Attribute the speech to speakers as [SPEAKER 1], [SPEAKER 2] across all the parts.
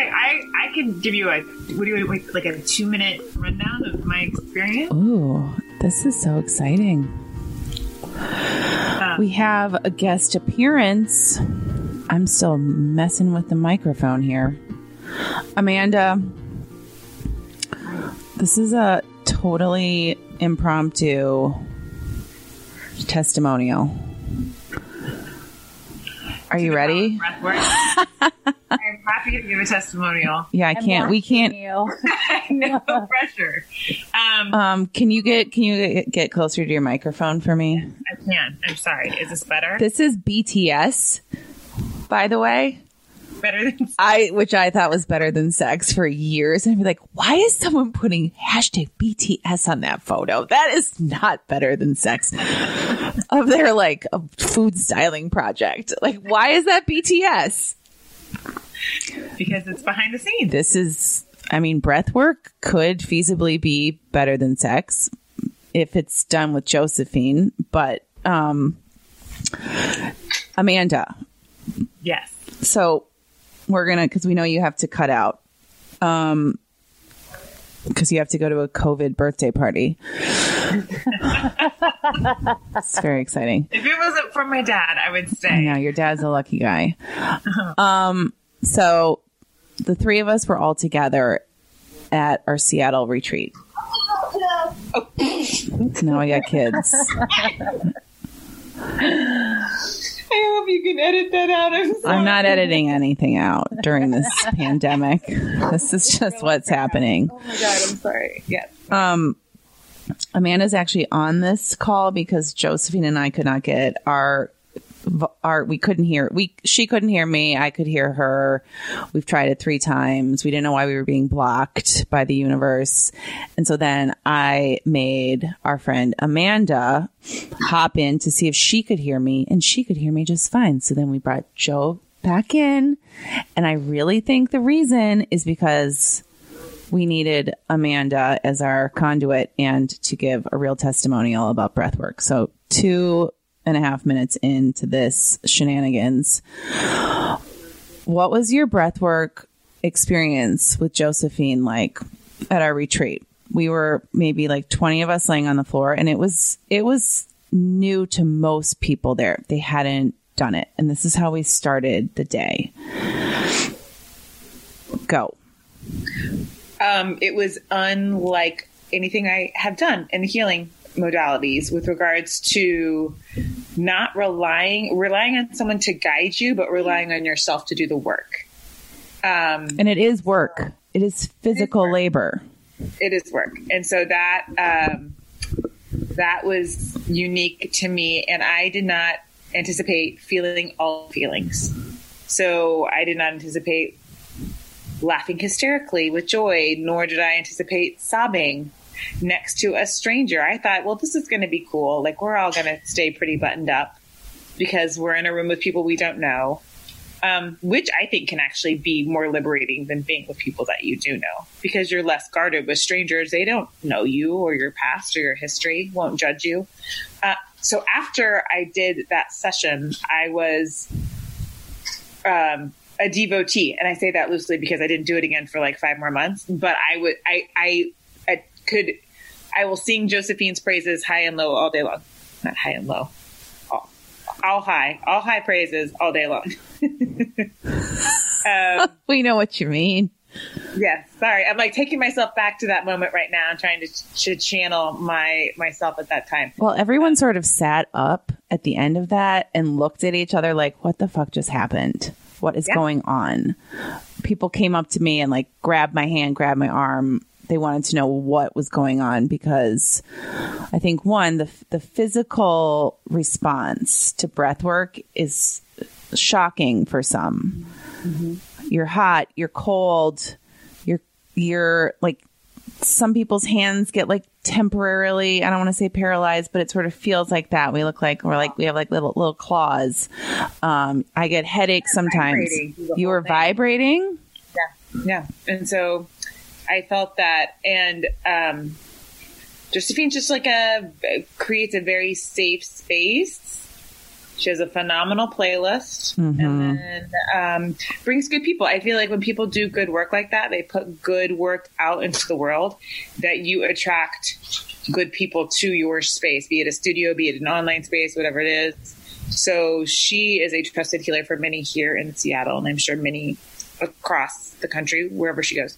[SPEAKER 1] okay. I I can give you a what do you wait, like a two minute rundown of my experience.
[SPEAKER 2] Ooh, this is so exciting.
[SPEAKER 1] Uh,
[SPEAKER 2] We have a guest appearance. I'm still messing with the microphone here. Amanda, this is a totally impromptu testimonial. Are you ready?
[SPEAKER 1] breath work. I'm happy to give a testimonial.
[SPEAKER 2] Yeah, I can't. We can't.
[SPEAKER 1] no pressure. Um,
[SPEAKER 2] Um, can you get can you get- get closer to your microphone for me?
[SPEAKER 1] I can. I'm sorry. Is this better?
[SPEAKER 2] This is BTS, by the way.
[SPEAKER 1] better than
[SPEAKER 2] I, which I thought was better than sex for years. And I'd be like, why is someone putting hashtag BTS on that photo? That is not better than sex of their like a food styling project. Like, why is that BTS?
[SPEAKER 1] Because it's behind the scenes.
[SPEAKER 2] This is, I mean, breath work could feasibly be better than sex if it's done with Josephine, but, um, Amanda,
[SPEAKER 1] Yes.
[SPEAKER 2] so we're gonna because we know you have to cut out um because you have to go to a covid birthday party. It's very exciting.
[SPEAKER 1] If it wasn't for my dad, I would
[SPEAKER 2] i
[SPEAKER 1] stay.
[SPEAKER 2] know your dad's a lucky guy. Um so the three of us were all together at our seattle retreat. Now i got kids
[SPEAKER 1] I hope you can edit that out. I'm sorry.
[SPEAKER 2] i'm not editing anything out during this pandemic this is just what's happening
[SPEAKER 1] Oh my god, I'm sorry. Yes.
[SPEAKER 2] Um, Amanda's actually on this call because Josephine and I could not get our our we couldn't hear we she couldn't hear me. I could hear her. We've tried it three times. We didn't know why we were being blocked by the universe. And so then I made our friend Amanda hop in to see if she could hear me and she could hear me just fine. So then we brought Jo back in. And I really think the reason is because we needed Amanda as our conduit and to give a real testimonial about breathwork. So two and a half minutes into this shenanigans, what was your breathwork experience with Josephine like at our retreat? We were maybe like 20 of us laying on the floor and it was, it was new to most people there. They hadn't done it. And this is how we started the day. Go.
[SPEAKER 3] um, it was unlike anything I have done in the healing modalities with regards to not relying relying on someone to guide you, but relying on yourself to do the work. Um,
[SPEAKER 2] And it is work. It is physical labor.
[SPEAKER 3] it is work, and so that um, that was unique to me, and I did not anticipate feeling all feelings. So I did not anticipate laughing hysterically with joy, nor did I anticipate sobbing next to a stranger. I thought, well, this is going to be cool. Like, we're all going to stay pretty buttoned up because we're in a room with people we don't know, um, which I think can actually be more liberating than being with people that you do know because you're less guarded with strangers. They don't know you or your past or your history, won't judge you. Uh, so after I did that session, I was um, a devotee, and I say that loosely because I didn't do it again for like five more months. But I would, I, I, I could, I will sing Josephine's praises high and low all day long. Not high and low, all, all high, all high praises all day long. um,
[SPEAKER 2] We know what you mean.
[SPEAKER 3] yes, sorry, I'm like taking myself back to that moment right now. I'm trying to, to channel my myself at that time.
[SPEAKER 2] Well, everyone sort of sat up at the end of that and looked at each other like, what the fuck just happened? What is
[SPEAKER 3] Yeah.
[SPEAKER 2] going on? People came up to me and like grabbed my hand, grabbed my arm. They wanted to know what was going on because I think one, the, the physical response to breath work is shocking for some. You're hot, you're cold, you're, you're like some people's hands get like temporarily i don't want to say paralyzed but it sort of feels like that we look like we're like we have like little little claws um i get headaches sometimes
[SPEAKER 3] Vibrating through the
[SPEAKER 2] you were
[SPEAKER 3] thing.
[SPEAKER 2] vibrating
[SPEAKER 3] Yeah. And so I felt that. And um, Josephine just like a creates a very safe space She has a phenomenal playlist and then um, brings good people. I feel like when people do good work like that, they put good work out into the world, that you attract good people to your space, be it a studio, be it an online space, whatever it is. So she is a trusted healer for many here in Seattle, and I'm sure many across the country, wherever she goes.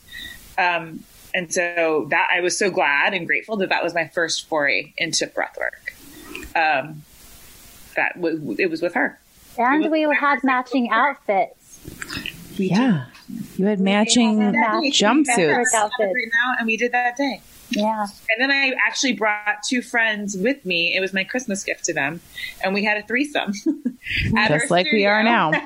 [SPEAKER 3] Um, and so that I was so glad and grateful that that was my first foray into breathwork. Um, that w- it was with her.
[SPEAKER 4] And we had matching outfits.
[SPEAKER 2] Yeah. You had matching jumpsuits.
[SPEAKER 3] Right now, and we did that day.
[SPEAKER 4] Yeah.
[SPEAKER 3] And then I actually brought two friends with me. It was my Christmas gift to them, and we had a threesome. at
[SPEAKER 2] Just
[SPEAKER 3] our
[SPEAKER 2] like we are now.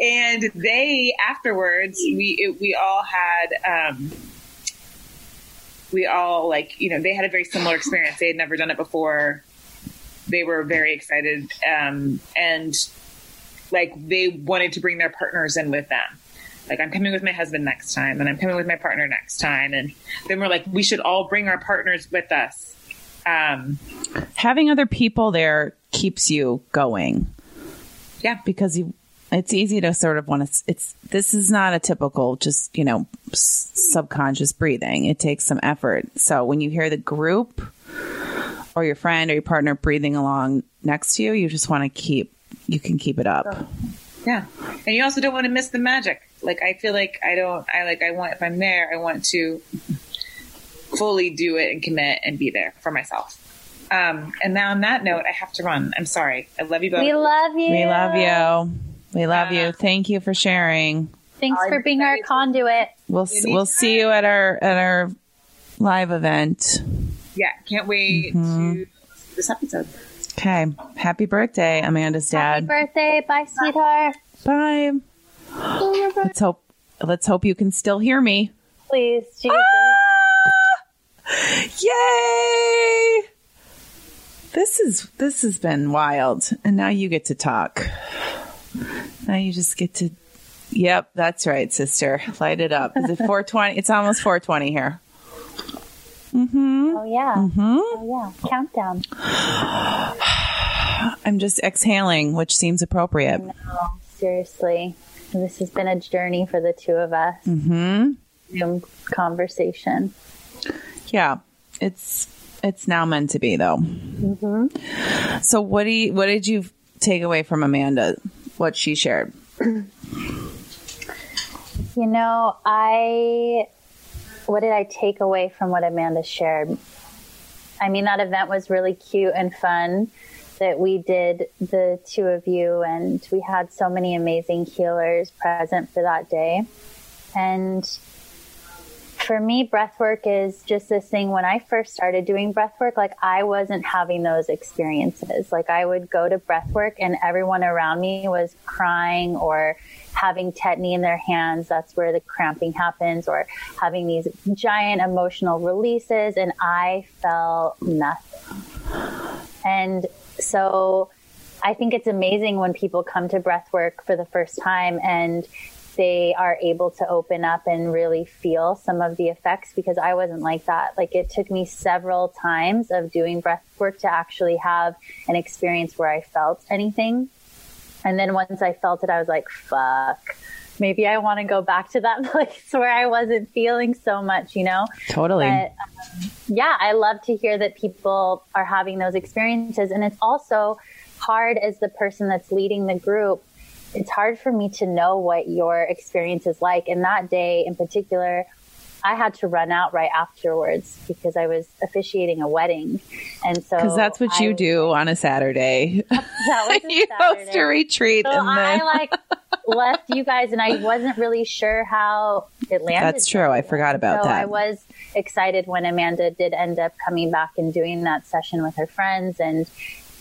[SPEAKER 3] and they afterwards we it, we all had um we all like you know they had a very similar experience they had never done it before they were very excited um and like they wanted to bring their partners in with them like i'm coming with my husband next time and i'm coming with my partner next time and then we're like we should all bring our partners with us um
[SPEAKER 2] Having other people there keeps you going.
[SPEAKER 3] Yeah.
[SPEAKER 2] Because you it's easy to sort of want to it's this is not a typical just, you know, subconscious breathing. It takes some effort. So when you hear the group or your friend or your partner breathing along next to you, you just want to keep you can keep it up.
[SPEAKER 3] Yeah. And you also don't want to miss the magic. Like I feel like I don't I like I want if I'm there, I want to fully do it and commit and be there for myself. Um and now on that note, I have to run. I'm sorry. I love you both.
[SPEAKER 4] We love you.
[SPEAKER 2] We love you. We love
[SPEAKER 3] Yeah.
[SPEAKER 2] you. Thank you for sharing.
[SPEAKER 4] Thanks
[SPEAKER 3] I'm
[SPEAKER 4] for being our conduit.
[SPEAKER 2] We'll s- we'll see you at our at our live event.
[SPEAKER 3] yeah, can't wait to mm-hmm. this episode.
[SPEAKER 2] Okay. Happy birthday, Amanda's dad.
[SPEAKER 4] Happy birthday. Bye, sweetheart.
[SPEAKER 2] Bye. Let's hope let's hope you can still hear me.
[SPEAKER 4] Please, Jesus. Ah!
[SPEAKER 2] Yay! This is this has been wild. And now you get to talk. Now you just get to Yep, that's right, sister. Light it up. Is it 420? It's almost 420 here.
[SPEAKER 4] Oh, yeah.
[SPEAKER 2] Mm-hmm.
[SPEAKER 4] Oh, yeah. Countdown.
[SPEAKER 2] I'm just exhaling, which seems appropriate.
[SPEAKER 4] No, seriously. This has been a journey for the two of us.
[SPEAKER 2] Mm-hmm.
[SPEAKER 4] Zoom conversation.
[SPEAKER 2] Yeah, it's it's now meant to be though.
[SPEAKER 4] Mm-hmm.
[SPEAKER 2] So what do you, what did you take away from Amanda? What she shared?
[SPEAKER 4] You know, I. What did I take away from what Amanda shared? I mean, that event was really cute and fun that we did, the two of you, and we had so many amazing healers present for that day. And for me, breath work is just this thing. When I first started doing breath work, like I wasn't having those experiences. Like I would go to breath work and everyone around me was crying or having tetany in their hands. That's where the cramping happens or having these giant emotional releases. And I felt nothing. And so I think it's amazing when people come to breath work for the first time and they are able to open up and really feel some of the effects because I wasn't like that. Like it took me several times of doing breath work to actually have an experience where I felt anything. And then once I felt it, I was like, fuck, maybe I want to go back to that place where I wasn't feeling so much, you know?
[SPEAKER 2] Totally.
[SPEAKER 4] But um, yeah, I love to hear that people are having those experiences. And it's also hard as the person that's leading the group. It's hard for me to know what your experience is like. And that day in particular, I had to run out right afterwards because I was officiating a wedding. And so,
[SPEAKER 2] Because that's what you do on a Saturday.
[SPEAKER 4] That was a
[SPEAKER 2] you host
[SPEAKER 4] Saturday.
[SPEAKER 2] a retreat
[SPEAKER 4] So
[SPEAKER 2] and
[SPEAKER 4] I like left you guys, and I wasn't really sure how it landed.
[SPEAKER 2] That's true. I forgot about
[SPEAKER 4] so
[SPEAKER 2] that.
[SPEAKER 4] I was excited when Amanda did end up coming back and doing that session with her friends, and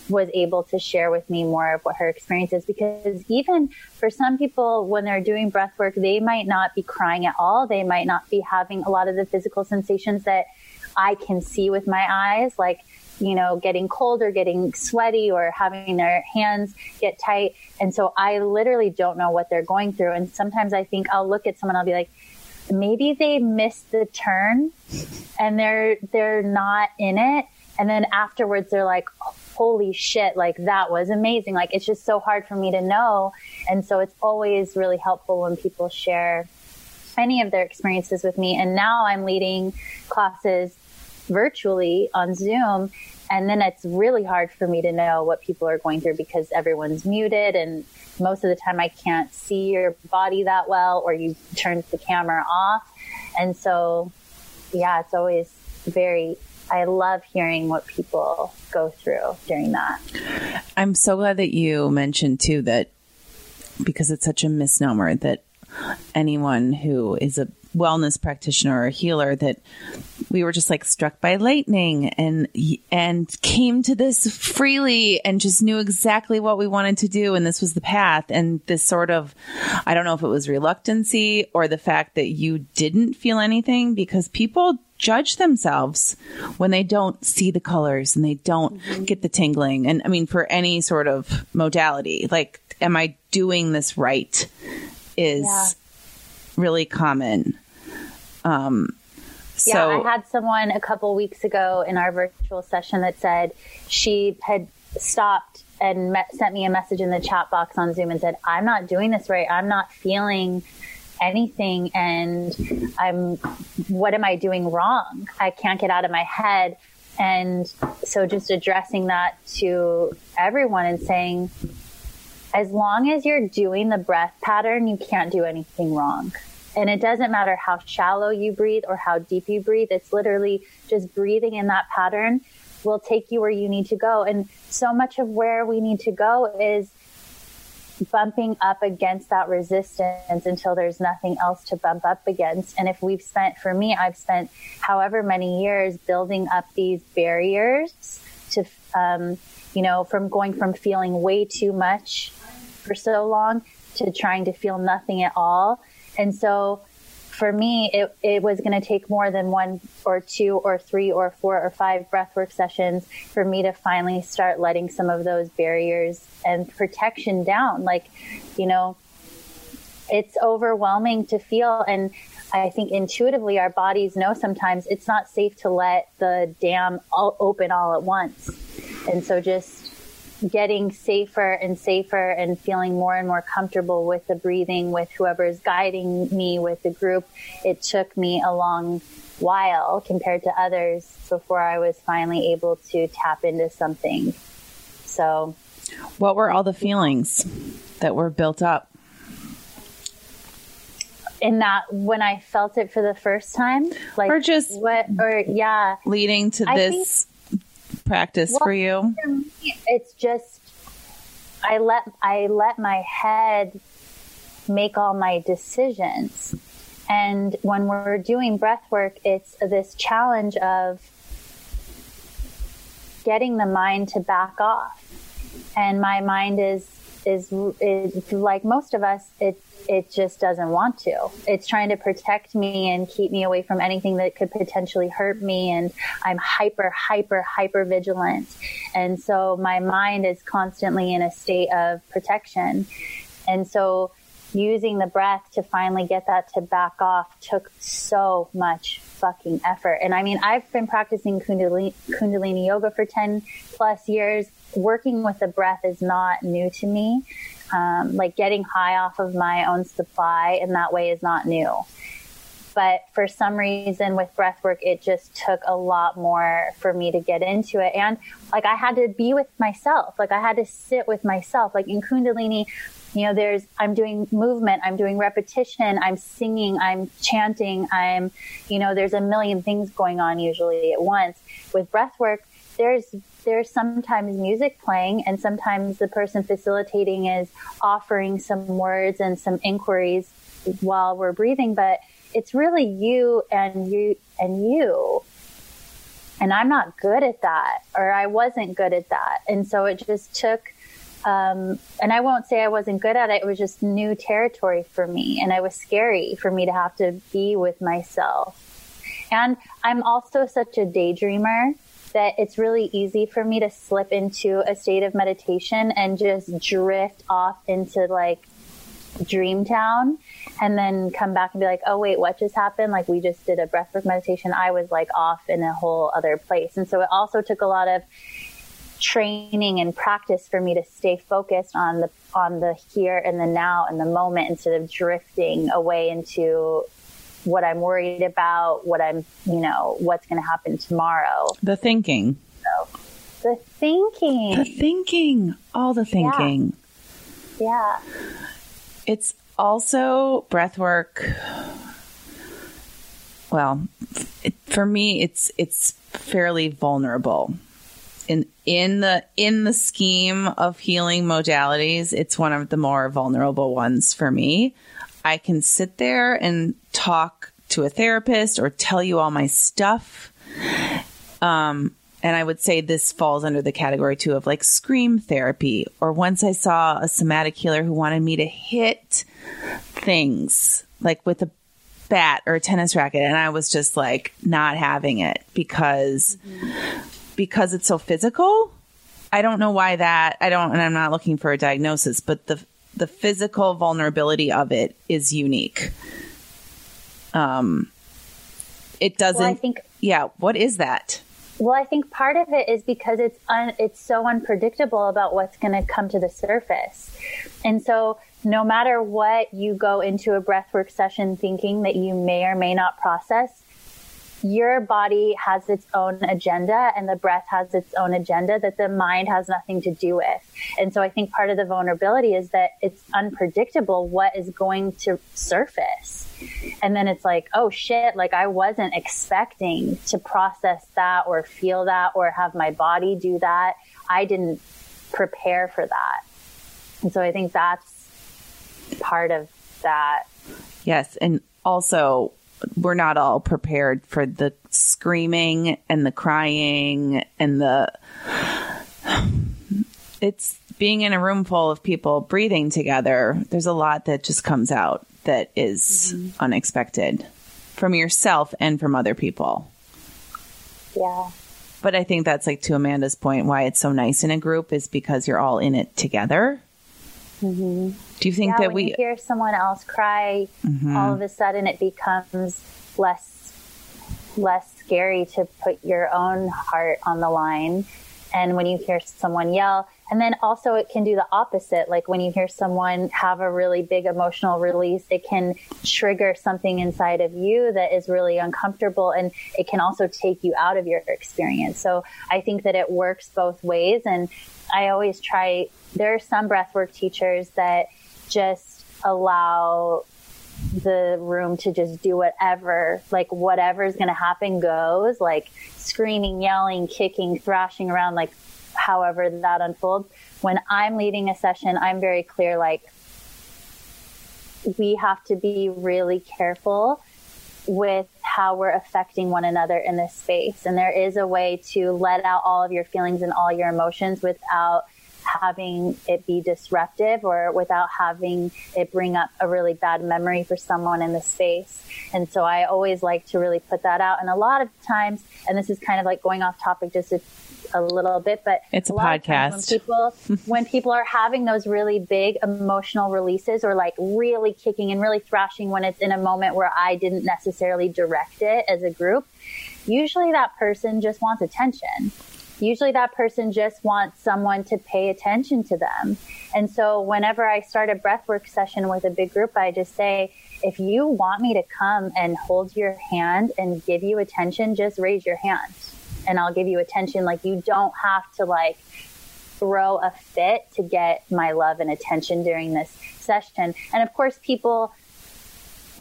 [SPEAKER 4] was able to share with me more of what her experience is. Because even for some people, when they're doing breath work, they might not be crying at all. They might not be having a lot of the physical sensations that I can see with my eyes, like you know, getting cold or getting sweaty or having their hands get tight. And so I literally don't know what they're going through. And sometimes I think I'll look at someone, I'll be like, maybe they missed the turn and they're, they're not in it. And then afterwards they're like, holy shit, like that was amazing. Like it's just so hard for me to know. And so it's always really helpful when people share any of their experiences with me. And now I'm leading classes virtually on Zoom. And then it's really hard for me to know what people are going through because everyone's muted and most of the time I can't see your body that well or you turn the camera off. And so, yeah, it's always very I love hearing what people go through during that.
[SPEAKER 2] I'm so glad that you mentioned too that because it's such a misnomer that anyone who is a wellness practitioner or a healer that we were just like struck by lightning and and came to this freely and just knew exactly what we wanted to do and this was the path and this sort of I don't know if it was reluctancy or the fact that you didn't feel anything because people judge themselves when they don't see the colors and they don't mm-hmm. get the tingling and I mean for any sort of modality like am I doing this right is yeah. really common um,
[SPEAKER 4] so yeah, I had someone a couple weeks ago in our virtual session that said she had stopped and met, sent me a message in the chat box on Zoom and said, "I'm not doing this right. I'm not feeling." Anything and I'm what am I doing wrong? I can't get out of my head. And so just addressing that to everyone and saying as long as you're doing the breath pattern, you can't do anything wrong. And it doesn't matter how shallow you breathe or how deep you breathe. It's literally just breathing in that pattern will take you where you need to go. And so much of where we need to go is bumping up against that resistance until there's nothing else to bump up against. And if we've spent, for me, I've spent however many years building up these barriers to, um, you know, from going from feeling way too much for so long to trying to feel nothing at all and so for me, it, it was going to take more than one or two or three or four or five breathwork sessions for me to finally start letting some of those barriers and protection down. Like, you know, it's overwhelming to feel. And I think intuitively our bodies know sometimes it's not safe to let the dam all open all at once. And so just getting safer and safer and feeling more and more comfortable with the breathing with whoever is guiding me with the group. It took me a long while compared to others before I was finally able to tap into something. So,
[SPEAKER 2] what were all the feelings that were built up?
[SPEAKER 4] in that when I felt it for the first time,
[SPEAKER 2] like or just
[SPEAKER 4] what, or yeah,
[SPEAKER 2] leading to I this practice well, for you?
[SPEAKER 4] It's just I let I let my head make all my decisions. And when we're doing breath work, it's this challenge of getting the mind to back off. And my mind is is, is like most of us, it it just doesn't want to. It's trying to protect me and keep me away from anything that could potentially hurt me. And I'm hyper, hyper, hyper vigilant. And so my mind is constantly in a state of protection. And so using the breath to finally get that to back off took so much fucking effort. And I mean, I've been practicing Kundalini, Kundalini yoga for 10 plus years. Working with the breath is not new to me. Um, like getting high off of my own supply in that way is not new. But for some reason with breath work, it just took a lot more for me to get into it. And like I had to be with myself. Like I had to sit with myself. Like in Kundalini, you know, there's, I'm doing movement, I'm doing repetition, I'm singing, I'm chanting, I'm, you know, there's a million things going on usually at once. With breath work, there's there's sometimes music playing and sometimes the person facilitating is offering some words and some inquiries while we're breathing but it's really you and you and you and i'm not good at that or i wasn't good at that and so it just took um, and I won't say I wasn't good at it. It was just new territory for me, and it was scary for me to have to be with myself. And I'm also such a daydreamer that it's really easy for me to slip into a state of meditation and just drift off into like dream town and then come back and be like, oh, wait, what just happened? Like, we just did a breathwork meditation. I was like off in a whole other place. And so it also took a lot of training and practice for me to stay focused on the on the here and the now and the moment instead of drifting away into what I'm worried about, what I'm, you know, what's going to happen tomorrow.
[SPEAKER 2] The thinking.
[SPEAKER 4] So, the thinking.
[SPEAKER 2] The thinking. All the thinking.
[SPEAKER 4] Yeah.
[SPEAKER 2] It's also breath work. Well, it, for me, it's it's fairly vulnerable. In in the in the scheme of healing modalities, it's one of the more vulnerable ones for me. I can sit there and talk to a therapist or tell you all my stuff. Um, and I would say this falls under the category too of like scream therapy. Or once I saw a somatic healer who wanted me to hit things like with a bat or a tennis racket, and I was just like not having it because mm-hmm. Because it's so physical. I don't know why that. I don't, and I'm not looking for a diagnosis, but the the physical vulnerability of it is unique. Um, it doesn't. Well, I think. Yeah. What is that?
[SPEAKER 4] Well, I think part of it is because it's un, it's so unpredictable about what's going to come to the surface, and so no matter what you go into a breathwork session thinking that you may or may not process, your body has its own agenda and the breath has its own agenda that the mind has nothing to do with. And so I think part of the vulnerability is that it's unpredictable what is going to surface. And then it's like, oh shit, like I wasn't expecting to process that or feel that or have my body do that. I didn't prepare for that. And so I think that's part of that.
[SPEAKER 2] Yes. And also, we're not all prepared for the screaming and the crying and the it's being in a room full of people breathing together there's a lot that just comes out that is mm-hmm. unexpected from yourself and from other people
[SPEAKER 4] yeah
[SPEAKER 2] but i think that's like to amanda's point why it's so nice in a group is because you're all in it together
[SPEAKER 4] Mm-hmm.
[SPEAKER 2] Do you think
[SPEAKER 4] yeah,
[SPEAKER 2] that we
[SPEAKER 4] hear someone else cry? Mm-hmm. All of a sudden, it becomes less less scary to put your own heart on the line. And when you hear someone yell, and then also it can do the opposite. Like when you hear someone have a really big emotional release, it can trigger something inside of you that is really uncomfortable and it can also take you out of your experience. So I think that it works both ways. And I always try there are some breathwork teachers that just allow the room to just do whatever, like whatever's going to happen goes, like screaming, yelling, kicking, thrashing around, like however that unfolds. When I'm leading a session, I'm very clear, like we have to be really careful with how we're affecting one another in this space. And there is a way to let out all of your feelings and all your emotions without having it be disruptive or without having it bring up a really bad memory for someone in the space. And so I always like to really put that out. And a lot of times, and this is kind of like going off topic just a, a little bit, but
[SPEAKER 2] it's a, a podcast.
[SPEAKER 4] When people, when people are having those really big emotional releases or like really kicking and really thrashing when it's in a moment where I didn't necessarily direct it as a group, usually that person just wants attention usually that person just wants someone to pay attention to them. And so whenever I start a breathwork session with a big group, I just say, if you want me to come and hold your hand and give you attention, just raise your hand and I'll give you attention. Like you don't have to like throw a fit to get my love and attention during this session. And of course, people,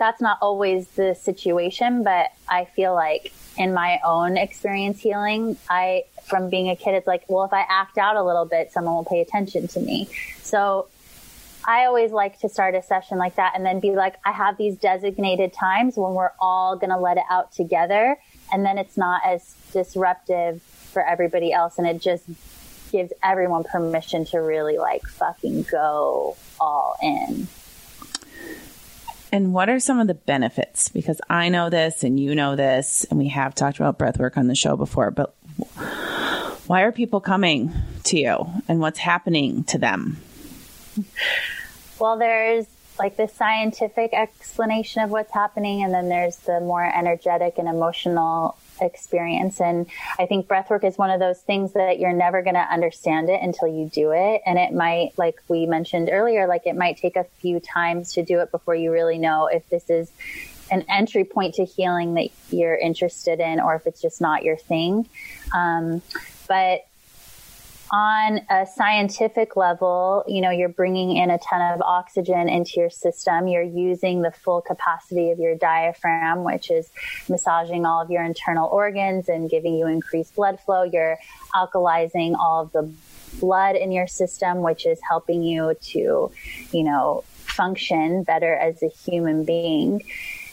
[SPEAKER 4] that's not always the situation, but I feel like in my own experience healing, I from being a kid, it's like, well, if I act out a little bit, someone will pay attention to me. So I always like to start a session like that and then be like, I have these designated times when we're all going to let it out together. And then it's not as disruptive for everybody else. And it just gives everyone permission to really like fucking go all in.
[SPEAKER 2] And what are some of the benefits? Because I know this and you know this, and we have talked about breath work on the show before, but why are people coming to you and what's happening to them?
[SPEAKER 4] Well, there's like the scientific explanation of what's happening, and then there's the more energetic and emotional experience. And I think breathwork is one of those things that you're never going to understand it until you do it. And it might, like we mentioned earlier, like it might take a few times to do it before you really know if this is an entry point to healing that you're interested in or if it's just not your thing. Um, but on a scientific level, you know, you're bringing in a ton of oxygen into your system. You're using the full capacity of your diaphragm, which is massaging all of your internal organs and giving you increased blood flow. You're alkalizing all of the blood in your system, which is helping you to, you know, function better as a human being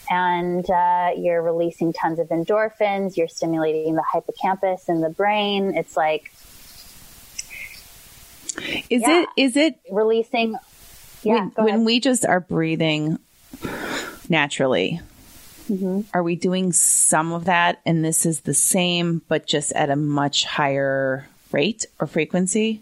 [SPEAKER 4] and uh, you're releasing tons of endorphins. You're stimulating the hippocampus in the brain. It's like
[SPEAKER 2] is yeah. it is it
[SPEAKER 4] releasing?
[SPEAKER 2] Yeah. When, when we just are breathing naturally, mm-hmm. are we doing some of that? And this is the same, but just at a much higher rate or frequency.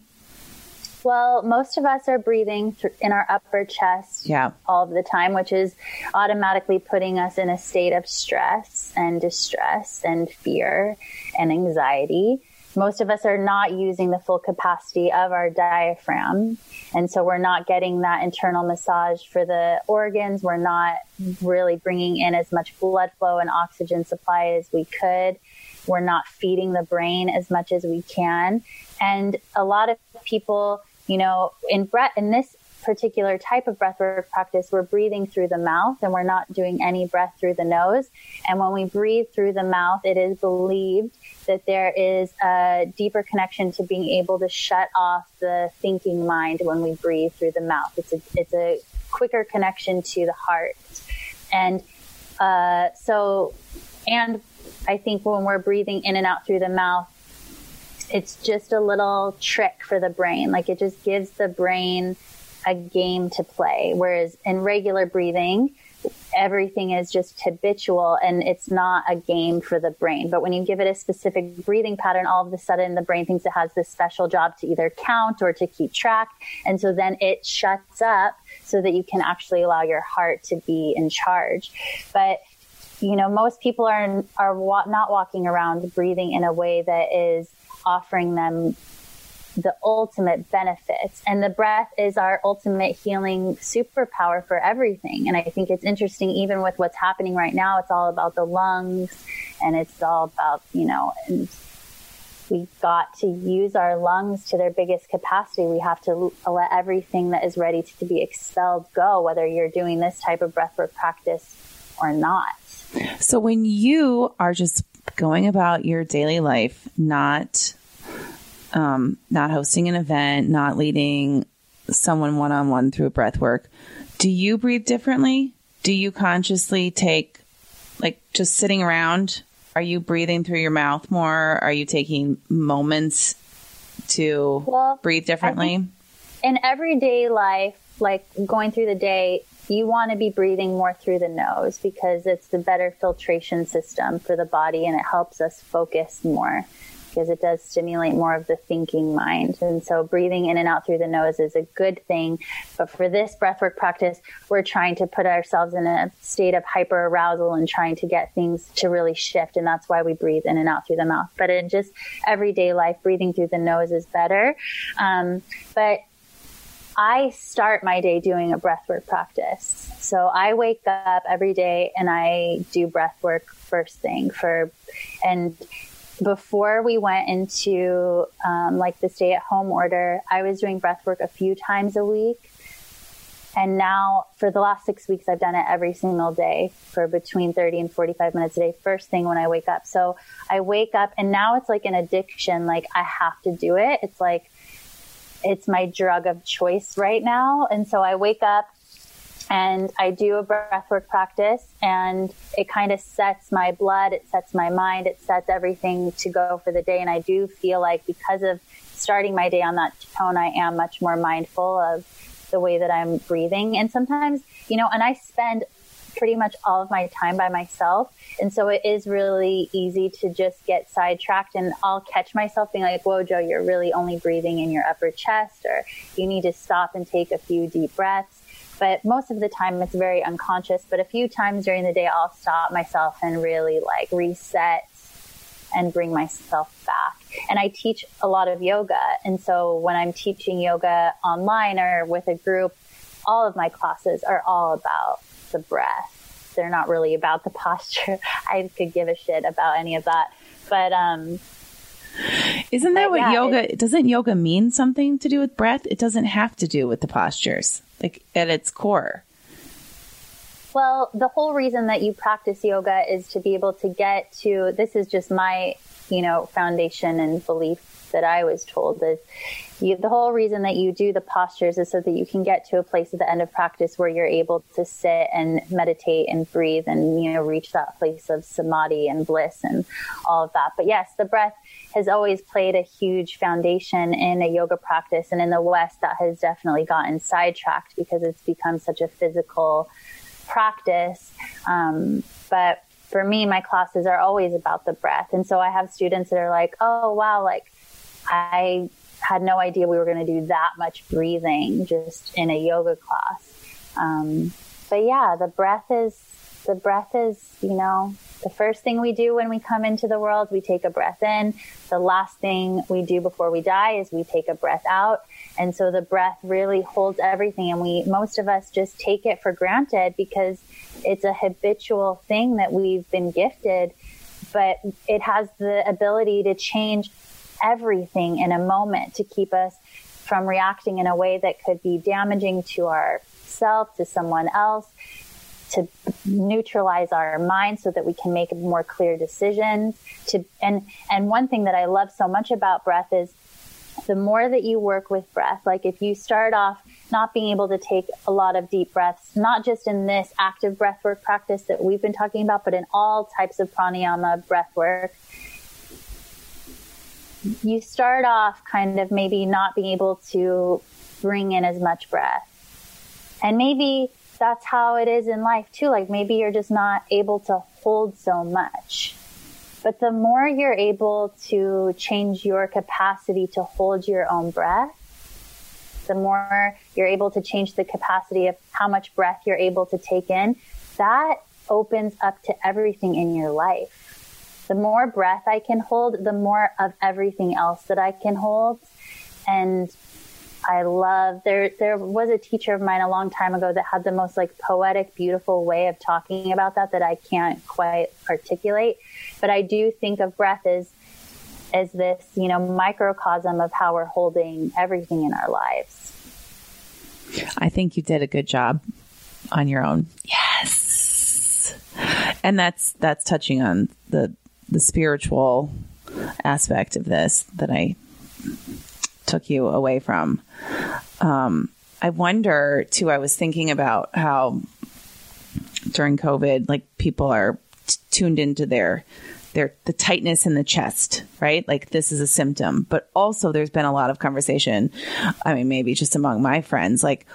[SPEAKER 4] Well, most of us are breathing in our upper chest
[SPEAKER 2] yeah.
[SPEAKER 4] all of the time, which is automatically putting us in a state of stress and distress and fear and anxiety most of us are not using the full capacity of our diaphragm. And so we're not getting that internal massage for the organs. We're not really bringing in as much blood flow and oxygen supply as we could. We're not feeding the brain as much as we can. And a lot of people, you know, in breath, in this particular type of breathwork practice, we're breathing through the mouth and we're not doing any breath through the nose. And when we breathe through the mouth, it is believed that there is a deeper connection to being able to shut off the thinking mind when we breathe through the mouth. It's a, it's a quicker connection to the heart. And uh, so, and I think when we're breathing in and out through the mouth, it's just a little trick for the brain. Like it just gives the brain a game to play. Whereas in regular breathing, everything is just habitual and it's not a game for the brain. But when you give it a specific breathing pattern, all of a sudden the brain thinks it has this special job to either count or to keep track. And so then it shuts up so that you can actually allow your heart to be in charge. But you know, most people are are wa- not walking around breathing in a way that is offering them the ultimate benefits. And the breath is our ultimate healing superpower for everything. And I think it's interesting, even with what's happening right now, it's all about the lungs and it's all about, you know, and we got to use our lungs to their biggest capacity. We have to let everything that is ready to be expelled go, whether you're doing this type of breathwork practice or not.
[SPEAKER 2] So when you are just going about your daily life, not um, not hosting an event, not leading someone one on one through breath work, do you breathe differently? Do you consciously take, like, just sitting around? Are you breathing through your mouth more? Are you taking moments to well, breathe differently?
[SPEAKER 4] In everyday life, like going through the day, you want to be breathing more through the nose because it's the better filtration system for the body and it helps us focus more because it does stimulate more of the thinking mind. And so breathing in and out through the nose is a good thing. But for this breathwork practice, we're trying to put ourselves in a state of hyper arousal and trying to get things to really shift. And that's why we breathe in and out through the mouth. But in just everyday life, breathing through the nose is better. Um, but I start my day doing a breathwork practice. So I wake up every day and I do breath work first thing for, and before we went into um, like the stay at home order, I was doing breath work a few times a week. And now for the last six weeks, I've done it every single day for between 30 and 45 minutes a day, first thing when I wake up. So I wake up and now it's like an addiction. Like I have to do it. It's like, it's my drug of choice right now. And so I wake up and I do a breathwork practice and it kind of sets my blood, it sets my mind, it sets everything to go for the day. And I do feel like because of starting my day on that tone, I am much more mindful of the way that I'm breathing. And sometimes, you know, and I spend pretty much all of my time by myself. And so it is really easy to just get sidetracked and I'll catch myself being like, whoa, Jo, you're really only breathing in your upper chest or you need to stop and take a few deep breaths but most of the time it's very unconscious. But a few times during the day, I'll stop myself and really like reset and bring myself back. And I teach a lot of yoga. And so when I'm teaching yoga online or with a group, all of my classes are all about the breath. They're not really about the posture. I could give a shit about any of that. But, um,
[SPEAKER 2] isn't that what
[SPEAKER 4] yeah,
[SPEAKER 2] yoga doesn't yoga mean something to do with breath? It doesn't have to do with the postures, like at its core.
[SPEAKER 4] Well, the whole reason that you practice yoga is to be able to get to this is just my, you know, foundation and belief that I was told is you, the whole reason that you do the postures is so that you can get to a place at the end of practice where you're able to sit and meditate and breathe and, you know, reach that place of samadhi and bliss and all of that. But yes, the breath has always played a huge foundation in a yoga practice. And in the West, that has definitely gotten sidetracked because it's become such a physical practice. Um, but for me, my classes are always about the breath. And so I have students that are like, oh, wow, like I had no idea we were going to do that much breathing just in a yoga class. Um, but yeah, the breath is, the breath is, you know, the first thing we do when we come into the world, we take a breath in. The last thing we do before we die is we take a breath out. And so the breath really holds everything. And we, most of us just take it for granted because it's a habitual thing that we've been gifted, but it has the ability to change everything in a moment to keep us from reacting in a way that could be damaging to ourselves, to someone else, to neutralize our mind so that we can make more clear decisions. To and and one thing that I love so much about breath is the more that you work with breath like if you start off not being able to take a lot of deep breaths not just in this active breath work practice that we've been talking about but in all types of pranayama breath work you start off kind of maybe not being able to bring in as much breath and maybe that's how it is in life too. Like maybe you're just not able to hold so much. But the more you're able to change your capacity to hold your own breath, the more you're able to change the capacity of how much breath you're able to take in, that opens up to everything in your life. The more breath I can hold, the more of everything else that I can hold. And I love there there was a teacher of mine a long time ago that had the most like poetic beautiful way of talking about that that I can't quite articulate. But I do think of breath as as this you know microcosm of how we're holding everything in our lives.
[SPEAKER 2] I think you did a good job on your own. Yes. And that's that's touching on the the spiritual aspect of this that I took you away from. Um, I wonder too. I was thinking about how during COVID, like people are t- tuned into their their the tightness in the chest, right? Like this is a symptom. But also, there's been a lot of conversation. I mean, maybe just among my friends, like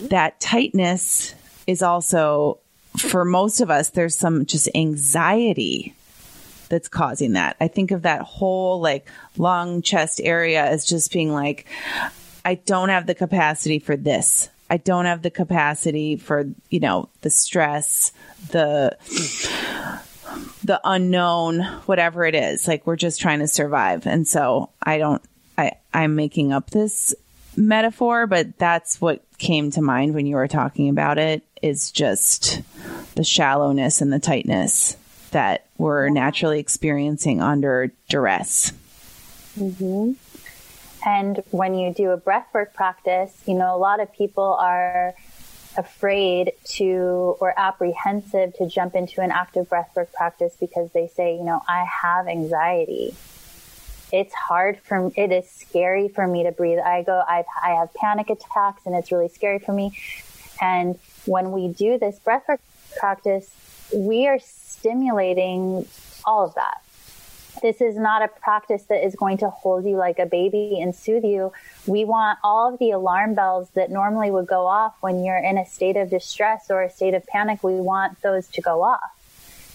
[SPEAKER 2] that tightness is also for most of us. There's some just anxiety that's causing that. I think of that whole like lung chest area as just being like, I don't have the capacity for this. I don't have the capacity for, you know, the stress, the, the unknown, whatever it is. Like we're just trying to survive. And so I don't, I, I'm making up this metaphor, but that's what came to mind when you were talking about it is just the shallowness and the tightness that we're naturally experiencing under duress.
[SPEAKER 4] Mm-hmm. And when you do a breathwork practice, you know, a lot of people are afraid to or apprehensive to jump into an active breathwork practice because they say, you know, I have anxiety. It's hard for it is scary for me to breathe. I go, I, I have panic attacks and it's really scary for me. And when we do this breathwork practice, we are stimulating all of that. This is not a practice that is going to hold you like a baby and soothe you. We want all of the alarm bells that normally would go off when you're in a state of distress or a state of panic. We want those to go off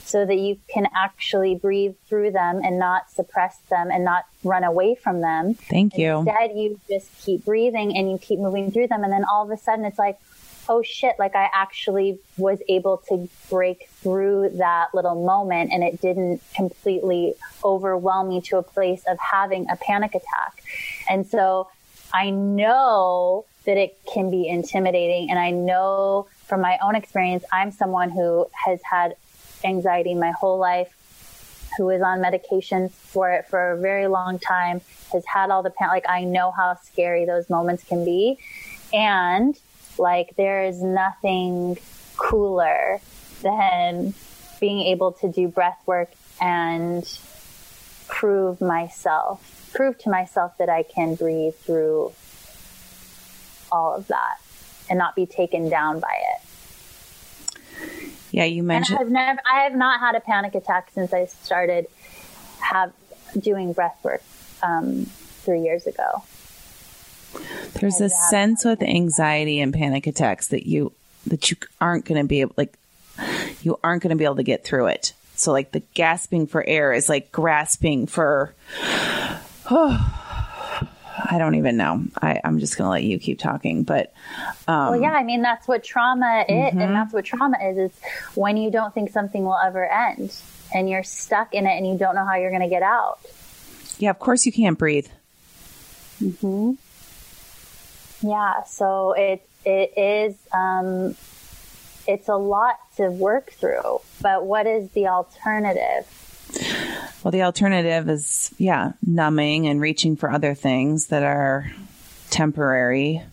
[SPEAKER 4] so that you can actually breathe through them and not suppress them and not run away from them.
[SPEAKER 2] Thank you.
[SPEAKER 4] Instead, you just keep breathing and you keep moving through them. And then all of a sudden it's like, oh shit, like I actually was able to break through that little moment and it didn't completely overwhelm me to a place of having a panic attack. And so I know that it can be intimidating. And I know from my own experience, I'm someone who has had anxiety my whole life, who is on medication for it for a very long time, has had all the pan- like I know how scary those moments can be. And like there is nothing cooler than being able to do breath work and prove myself, prove to myself that I can breathe through all of that and not be taken down by it.
[SPEAKER 2] Yeah, you mentioned.
[SPEAKER 4] And I've never, I have not had a panic attack since I started have doing breath work um, three years ago.
[SPEAKER 2] There's a sense with anxiety and panic attacks that you that you aren't going to be able, like you aren't going to be able to get through it. So like the gasping for air is like grasping for. Oh, I don't even know. I, am just going to let you keep talking. But
[SPEAKER 4] um, well, yeah, I mean that's what trauma is, mm-hmm. and that's what trauma is. Is when you don't think something will ever end, and you're stuck in it, and you don't know how you're going to get out.
[SPEAKER 2] Yeah, of course you can't breathe.
[SPEAKER 4] Hmm. Yeah. So it it is. Um, it's a lot to work through, but what is the alternative?
[SPEAKER 2] Well, the alternative is, yeah, numbing and reaching for other things that are temporary.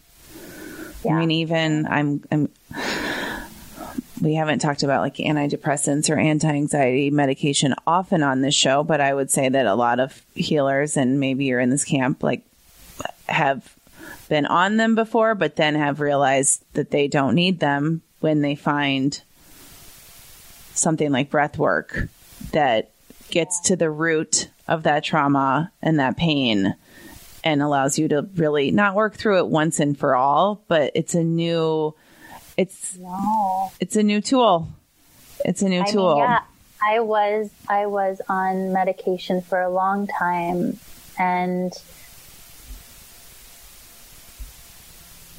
[SPEAKER 2] Yeah. I mean, even I'm, I'm, we haven't talked about like antidepressants or anti-anxiety medication often on this show, but I would say that a lot of healers and maybe you're in this camp like have been on them before, but then have realized that they don't need them when they find something like breath work that gets to the root of that trauma and that pain and allows you to really not work through it once and for all, but it's a new it's no. it's a new tool. It's a new I tool. Mean, yeah,
[SPEAKER 4] I was I was on medication for a long time and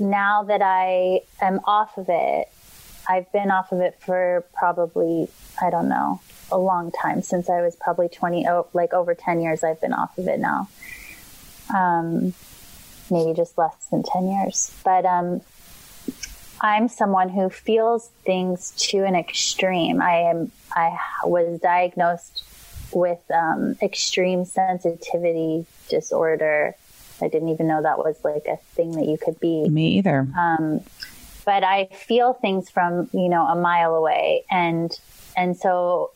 [SPEAKER 4] now that I am off of it, I've been off of it for probably I don't know, a long time since I was probably 20, oh, like over 10 years I've been off of it now. Um, maybe just less than 10 years. But um, I'm someone who feels things to an extreme. I am, I was diagnosed with um, extreme sensitivity disorder. I didn't even know that was like a thing that you could be.
[SPEAKER 2] Me either.
[SPEAKER 4] Um, but I feel things from, you know, a mile away. And, and so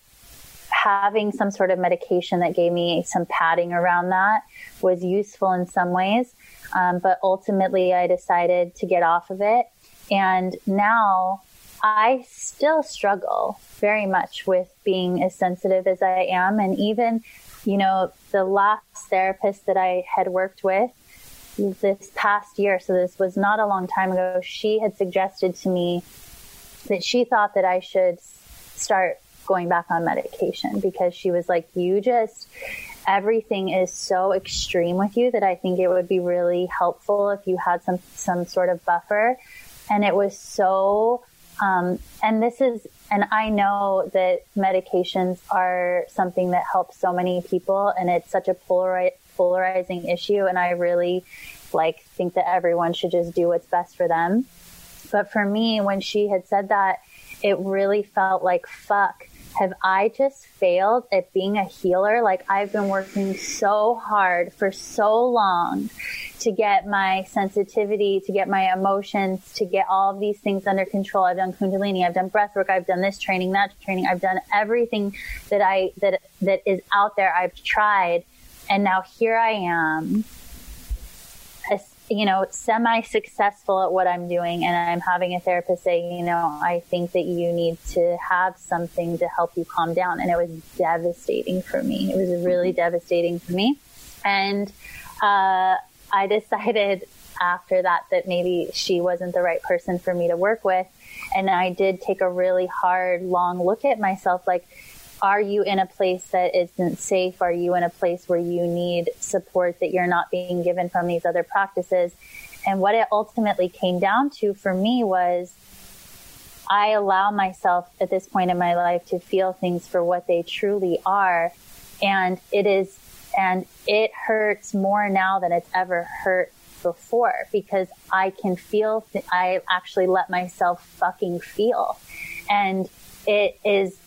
[SPEAKER 4] having some sort of medication that gave me some padding around that was useful in some ways. Um, but ultimately, I decided to get off of it. And now I still struggle very much with being as sensitive as I am. And even, you know, the last therapist that I had worked with this past year, so this was not a long time ago, she had suggested to me that she thought that I should start going back on medication because she was like, you just, everything is so extreme with you that I think it would be really helpful if you had some, some sort of buffer. And it was so, um, and this is, and I know that medications are something that helps so many people and it's such a polari- polarizing issue. And I really like think that everyone should just do what's best for them. But for me, when she had said that, it really felt like, fuck, have I just failed at being a healer? Like I've been working so hard for so long to get my sensitivity, to get my emotions, to get all of these things under control. I've done Kundalini, I've done breath work, I've done this training, that training, I've done everything that I, that, that is out there. I've tried. And now here I am you know, semi successful at what I'm doing and I'm having a therapist say, you know, I think that you need to have something to help you calm down. And it was devastating for me. It was really devastating for me. And, uh, I decided after that that maybe she wasn't the right person for me to work with. And I did take a really hard, long look at myself like, are you in a place that isn't safe? Are you in a place where you need support that you're not being given from these other practices? And what it ultimately came down to for me was I allow myself at this point in my life to feel things for what they truly are. And it is, and it hurts more now than it's ever hurt before because I can feel, th- I actually let myself fucking feel. And it is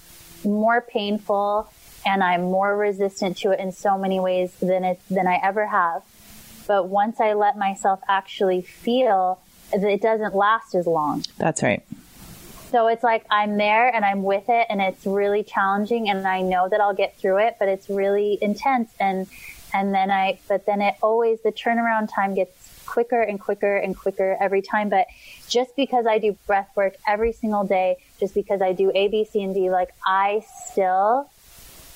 [SPEAKER 4] more painful and I'm more resistant to it in so many ways than it, than I ever have. But once I let myself actually feel, it doesn't last as long.
[SPEAKER 2] That's right.
[SPEAKER 4] So it's like I'm there and I'm with it and it's really challenging and I know that I'll get through it, but it's really intense and and then I but then it always the turnaround time gets quicker and quicker and quicker every time. But just because I do breath work every single day, just because I do A, B, C, and D, like I still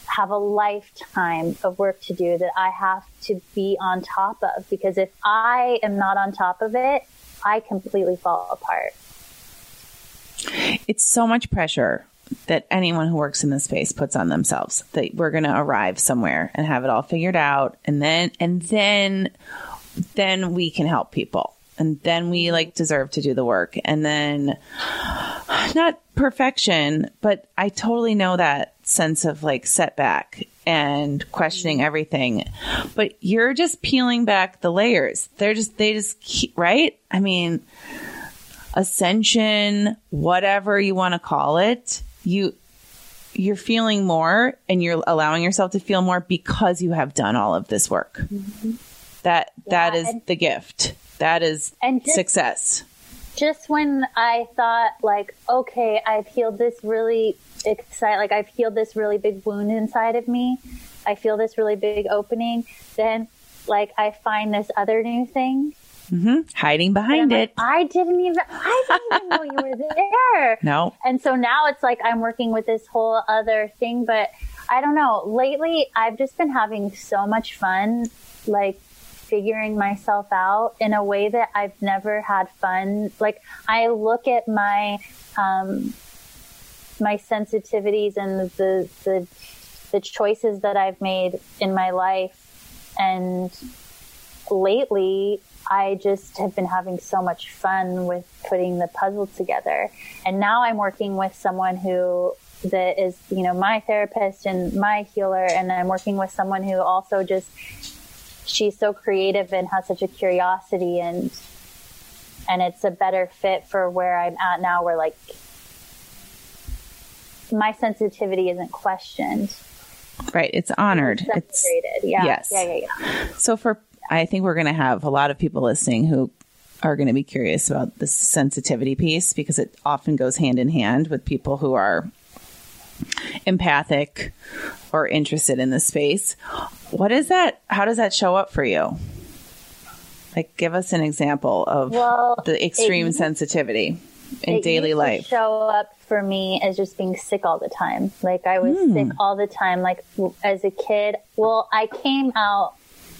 [SPEAKER 4] have a lifetime of work to do that I have to be on top of because if I am not on top of it, I completely fall apart.
[SPEAKER 2] It's so much pressure that anyone who works in this space puts on themselves that we're going to arrive somewhere and have it all figured out and then and then then we can help people. And then we like deserve to do the work. And then not perfection but i totally know that sense of like setback and questioning everything. But you're just peeling back the layers. They're just they just keep, right? I mean ascension whatever you want to call it you you're feeling more and you're allowing yourself to feel more because you have done all of this work. Mm-hmm. that that is the gift. That is
[SPEAKER 4] and just,
[SPEAKER 2] success.
[SPEAKER 4] just when i thought like okay i've healed this really excited like i've healed this really big wound inside of me. I feel this really big opening. Then like i find this other new thing
[SPEAKER 2] Mm-hmm. Hiding behind it.
[SPEAKER 4] Like, I didn't even, I didn't even know you were there.
[SPEAKER 2] No.
[SPEAKER 4] And so now it's like I'm working with this whole other thing, but I don't know. Lately, I've just been having so much fun, like figuring myself out in a way that I've never had fun. Like I look at my, um, my sensitivities and the, the, the choices that I've made in my life and lately I just have been having so much fun with putting the puzzle together. And now I'm working with someone who that is, you know, my therapist and my healer. And I'm working with someone who also just, she's so creative and has such a curiosity and, and it's a better fit for where I'm at now where like my sensitivity isn't questioned.
[SPEAKER 2] Right. It's honored.
[SPEAKER 4] It's, yeah.
[SPEAKER 2] Yes.
[SPEAKER 4] Yeah, yeah, yeah.
[SPEAKER 2] So for I think we're going to have a lot of people listening who are going to be curious about this sensitivity piece because it often goes hand in hand with people who are empathic or interested in the space. What is that? How does that show up for you? Like, give us an example of
[SPEAKER 4] well,
[SPEAKER 2] the extreme it, sensitivity in daily life.
[SPEAKER 4] show up for me as just being sick all the time. Like I was mm. sick all the time. Like as a kid, well, I came out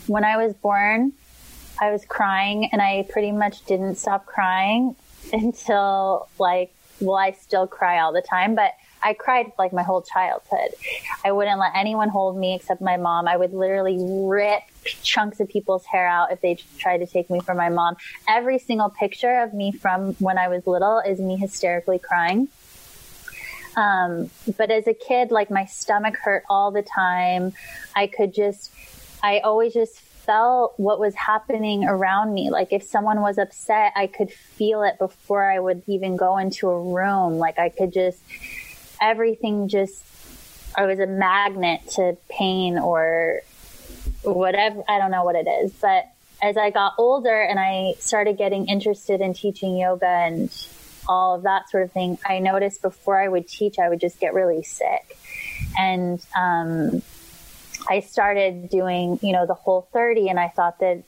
[SPEAKER 4] when I was born, I was crying and I pretty much didn't stop crying until like, well, I still cry all the time, but I cried like my whole childhood. I wouldn't let anyone hold me except my mom. I would literally rip chunks of people's hair out if they tried to take me from my mom. Every single picture of me from when I was little is me hysterically crying. Um, but as a kid, like my stomach hurt all the time. I could just I always just felt what was happening around me. Like if someone was upset, I could feel it before I would even go into a room. Like I could just, everything just, I was a magnet to pain or whatever. I don't know what it is. But as I got older and I started getting interested in teaching yoga and all of that sort of thing, I noticed before I would teach, I would just get really sick. And, um, I started doing, you know, the whole 30 and I thought that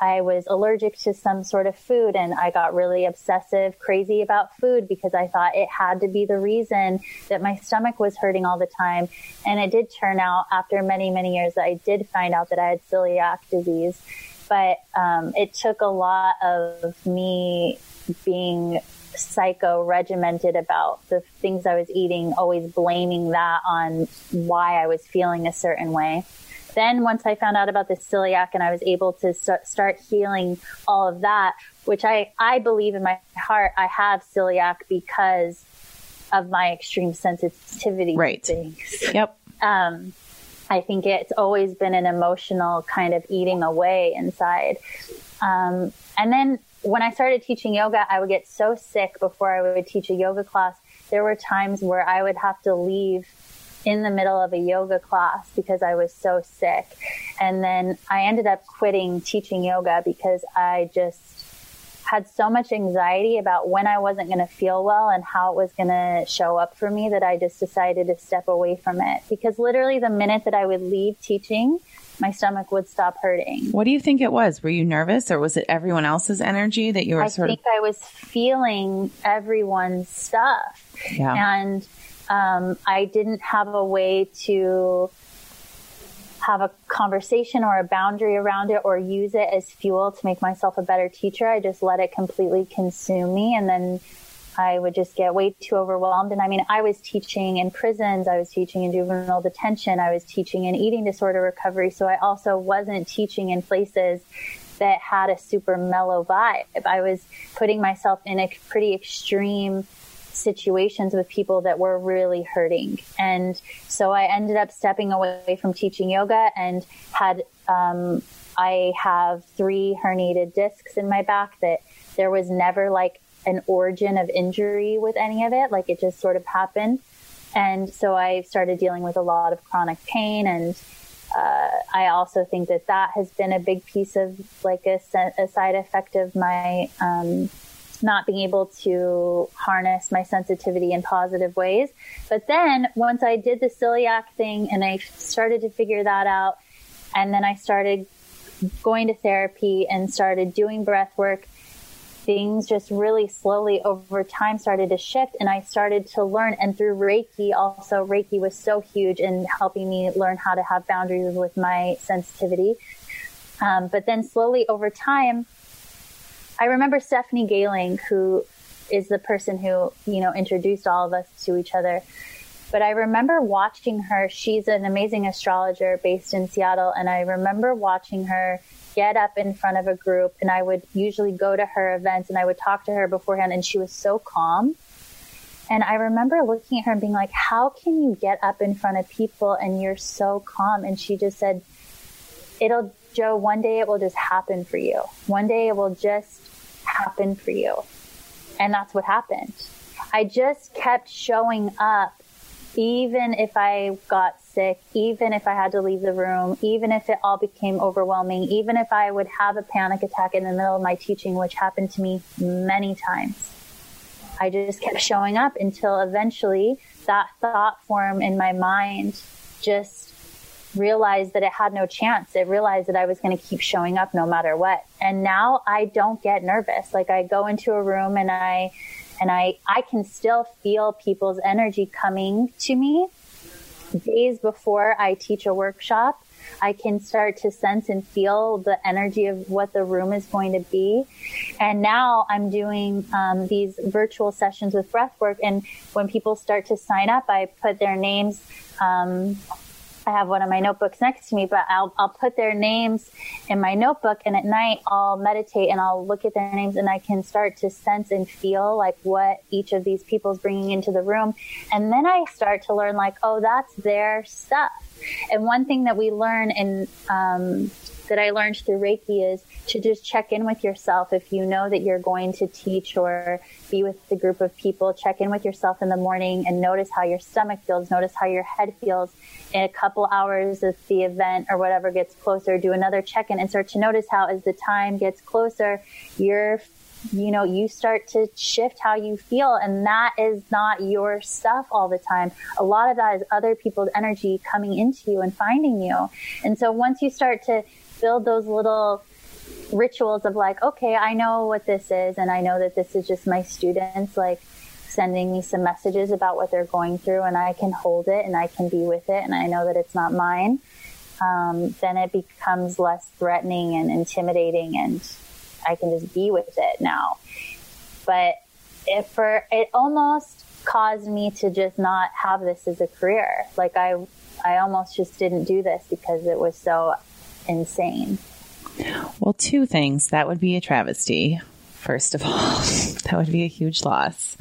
[SPEAKER 4] I was allergic to some sort of food and I got really obsessive, crazy about food because I thought it had to be the reason that my stomach was hurting all the time. And it did turn out after many, many years that I did find out that I had celiac disease. But um, it took a lot of me being psycho regimented about the things I was eating, always blaming that on why I was feeling a certain way. then once I found out about the celiac and I was able to st- start healing all of that, which I, I believe in my heart, I have celiac because of my extreme sensitivity
[SPEAKER 2] right.
[SPEAKER 4] things.
[SPEAKER 2] Yep.
[SPEAKER 4] Um, I think it's always been an emotional kind of eating away inside. Um, and then when I started teaching yoga, I would get so sick before I would teach a yoga class. There were times where I would have to leave in the middle of a yoga class because I was so sick. And then I ended up quitting teaching yoga because I just had so much anxiety about when I wasn't going to feel well and how it was going to show up for me that I just decided to step away from it. Because literally the minute that I would leave teaching, my stomach would stop hurting.
[SPEAKER 2] What do you think it was? Were you nervous or was it everyone else's energy that you were
[SPEAKER 4] I
[SPEAKER 2] sort
[SPEAKER 4] think? I was feeling everyone's stuff.
[SPEAKER 2] Yeah.
[SPEAKER 4] And um, I didn't have a way to have a conversation or a boundary around it or use it as fuel to make myself a better teacher. I just let it completely consume me and then I would just get way too overwhelmed. And I mean, I was teaching in prisons, I was teaching in juvenile detention, I was teaching in eating disorder recovery. So I also wasn't teaching in places that had a super mellow vibe. I was putting myself in a pretty extreme situations with people that were really hurting. And so I ended up stepping away from teaching yoga and had, um, I have three herniated discs in my back that there was never like an origin of injury with any of it. Like it just sort of happened. And so I started dealing with a lot of chronic pain. And uh, I also think that that has been a big piece of like a, a side effect of my um, not being able to harness my sensitivity in positive ways. But then once I did the celiac thing and I started to figure that out, and then I started going to therapy and started doing breath work, things just really slowly over time started to shift and I started to learn and through Reiki also Reiki was so huge in helping me learn how to have boundaries with my sensitivity. Um, but then slowly over time, I remember Stephanie Galing, who is the person who, you know, introduced all of us to each other. But I remember watching her. She's an amazing astrologer based in Seattle. And I remember watching her get up in front of a group and I would usually go to her events and I would talk to her beforehand and she was so calm. And I remember looking at her and being like, how can you get up in front of people and you're so calm? And she just said, it'll, Jo, one day it will just happen for you. One day it will just happen for you. And that's what happened. I just kept showing up, even if I got sick, even if I had to leave the room, even if it all became overwhelming, even if I would have a panic attack in the middle of my teaching, which happened to me many times. I just kept showing up until eventually that thought form in my mind just realized that it had no chance. It realized that I was going to keep showing up no matter what. And now I don't get nervous. Like I go into a room and I, and I, I can still feel people's energy coming to me days before I teach a workshop. I can start to sense and feel the energy of what the room is going to be. And now I'm doing um, these virtual sessions with breathwork. And when people start to sign up, I put their names. Um, I have one of my notebooks next to me, but I'll, I'll put their names in my notebook and at night I'll meditate and I'll look at their names and I can start to sense and feel like what each of these people is bringing into the room. And then I start to learn like, oh, that's their stuff. And one thing that we learn and um, that I learned through Reiki is to just check in with yourself. If you know that you're going to teach or be with a group of people, check in with yourself in the morning and notice how your stomach feels, notice how your head feels. In a couple hours of the event or whatever gets closer, do another check in and start to notice how as the time gets closer, you're you know, you start to shift how you feel and that is not your stuff all the time. A lot of that is other people's energy coming into you and finding you. And so once you start to build those little rituals of like, okay, I know what this is and I know that this is just my students like sending me some messages about what they're going through and I can hold it and I can be with it and I know that it's not mine. Um, then it becomes less threatening and intimidating and I can just be with it now. But if for it almost caused me to just not have this as a career. Like I I almost just didn't do this because it was so insane.
[SPEAKER 2] Well, two things. That would be a travesty. First of all, that would be a huge loss.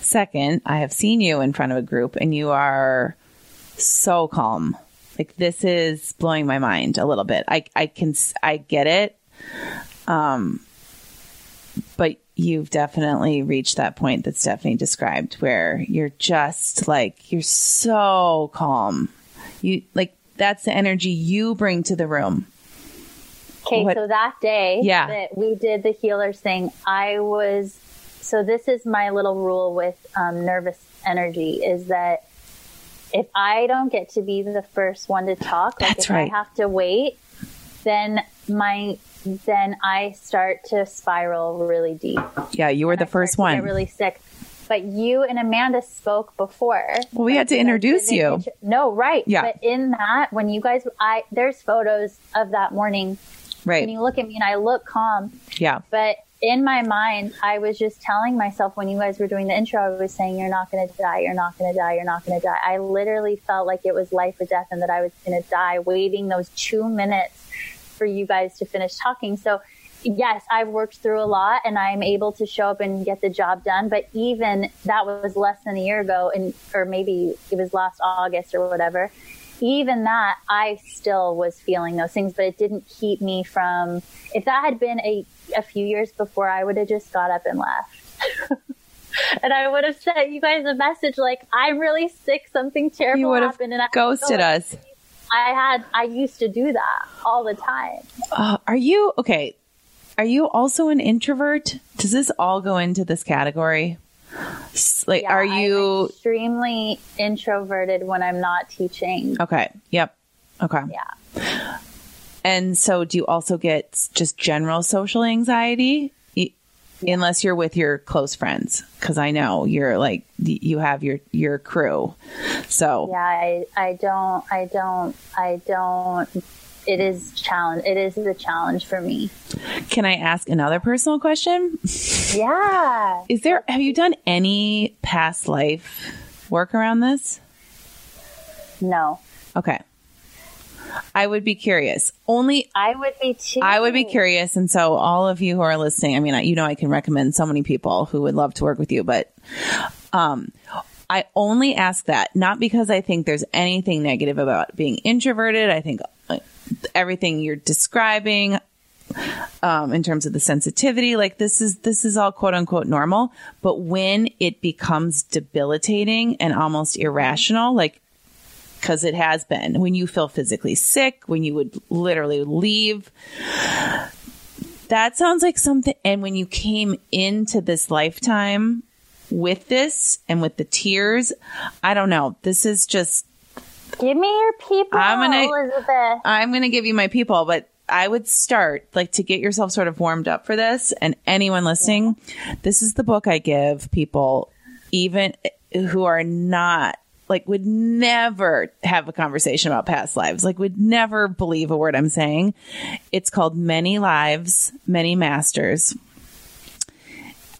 [SPEAKER 2] Second, I have seen you in front of a group and you are so calm. Like this is blowing my mind a little bit. I I can I get it. Um but you've definitely reached that point that Stephanie described where you're just like you're so calm. You like that's the energy you bring to the room.
[SPEAKER 4] Okay,
[SPEAKER 2] What-
[SPEAKER 4] so that day
[SPEAKER 2] Yeah.
[SPEAKER 4] that we did the healers thing, I was so this is my little rule with um, nervous energy is that if I don't get to be the first one to talk, like
[SPEAKER 2] That's
[SPEAKER 4] if
[SPEAKER 2] right.
[SPEAKER 4] I have to wait, then my then I start to spiral really deep.
[SPEAKER 2] Yeah, you were the
[SPEAKER 4] I
[SPEAKER 2] first one.
[SPEAKER 4] Really sick. But you and Amanda spoke before.
[SPEAKER 2] Well, we had to
[SPEAKER 4] Like, you guys
[SPEAKER 2] introduce you.
[SPEAKER 4] No, right.
[SPEAKER 2] Yeah.
[SPEAKER 4] But in that, when you guys, I there's photos of that morning
[SPEAKER 2] right.
[SPEAKER 4] and you look at me and I look calm,
[SPEAKER 2] yeah.
[SPEAKER 4] but in my mind, I was just telling myself when you guys were doing the intro, I was saying, You're not going to die, you're not going to die, you're not going to die. I literally felt like it was life or death and that I was going to die waiting those two minutes for you guys to finish talking. So, yes, I've worked through a lot and I'm able to show up and get the job done. But even that was less than a year ago, and or maybe it was last August or whatever even that, I still was feeling those things, but it didn't keep me from. If that had been a a few years before, I would have just got up and left. and I would have sent you guys a message like, "I'm really sick. Something terrible
[SPEAKER 2] You would have
[SPEAKER 4] happened," and I
[SPEAKER 2] ghosted us.
[SPEAKER 4] I had. I used to do that all the time.
[SPEAKER 2] Uh, are you okay? Are you also an introvert? Does this all go into this category? Like,
[SPEAKER 4] Yeah,
[SPEAKER 2] are
[SPEAKER 4] I'm
[SPEAKER 2] you
[SPEAKER 4] extremely introverted when I'm not teaching?
[SPEAKER 2] okay? Yep. Okay.
[SPEAKER 4] Yeah.
[SPEAKER 2] And so, do you also get just general social anxiety? Unless you're with your close friends, because I know you're like you have your your crew. So
[SPEAKER 4] Yeah, I, I don't, I don't, I don't. It is challenge. It is the challenge for me.
[SPEAKER 2] can I ask another personal question?
[SPEAKER 4] Yeah.
[SPEAKER 2] Is there have you done any past life work around this?
[SPEAKER 4] No,
[SPEAKER 2] Okay. I would be curious. Only
[SPEAKER 4] I would be too.
[SPEAKER 2] I would be curious. And so all of you who are listening, I mean, I- you know, I can recommend so many people who would love to work with you, but, um, I only ask that not because I think there's anything negative about being introverted. I think uh, everything you're describing, um, in terms of the sensitivity, like this is, this is all quote unquote normal. But when it becomes debilitating and almost irrational, like because it has been when you feel physically sick, when you would literally leave. That sounds like something. And when you came into this lifetime with this and with the tears, I don't know. This is just,
[SPEAKER 4] Give me your people,
[SPEAKER 2] I'm gonna-
[SPEAKER 4] Elizabeth.
[SPEAKER 2] I'm going to give you my people, but I would start like to get yourself sort of warmed up for this. And anyone listening, this is the book I give people, even who are not like would never have a conversation about past lives, like would never believe a word I'm saying. It's called Many Lives, Many Masters.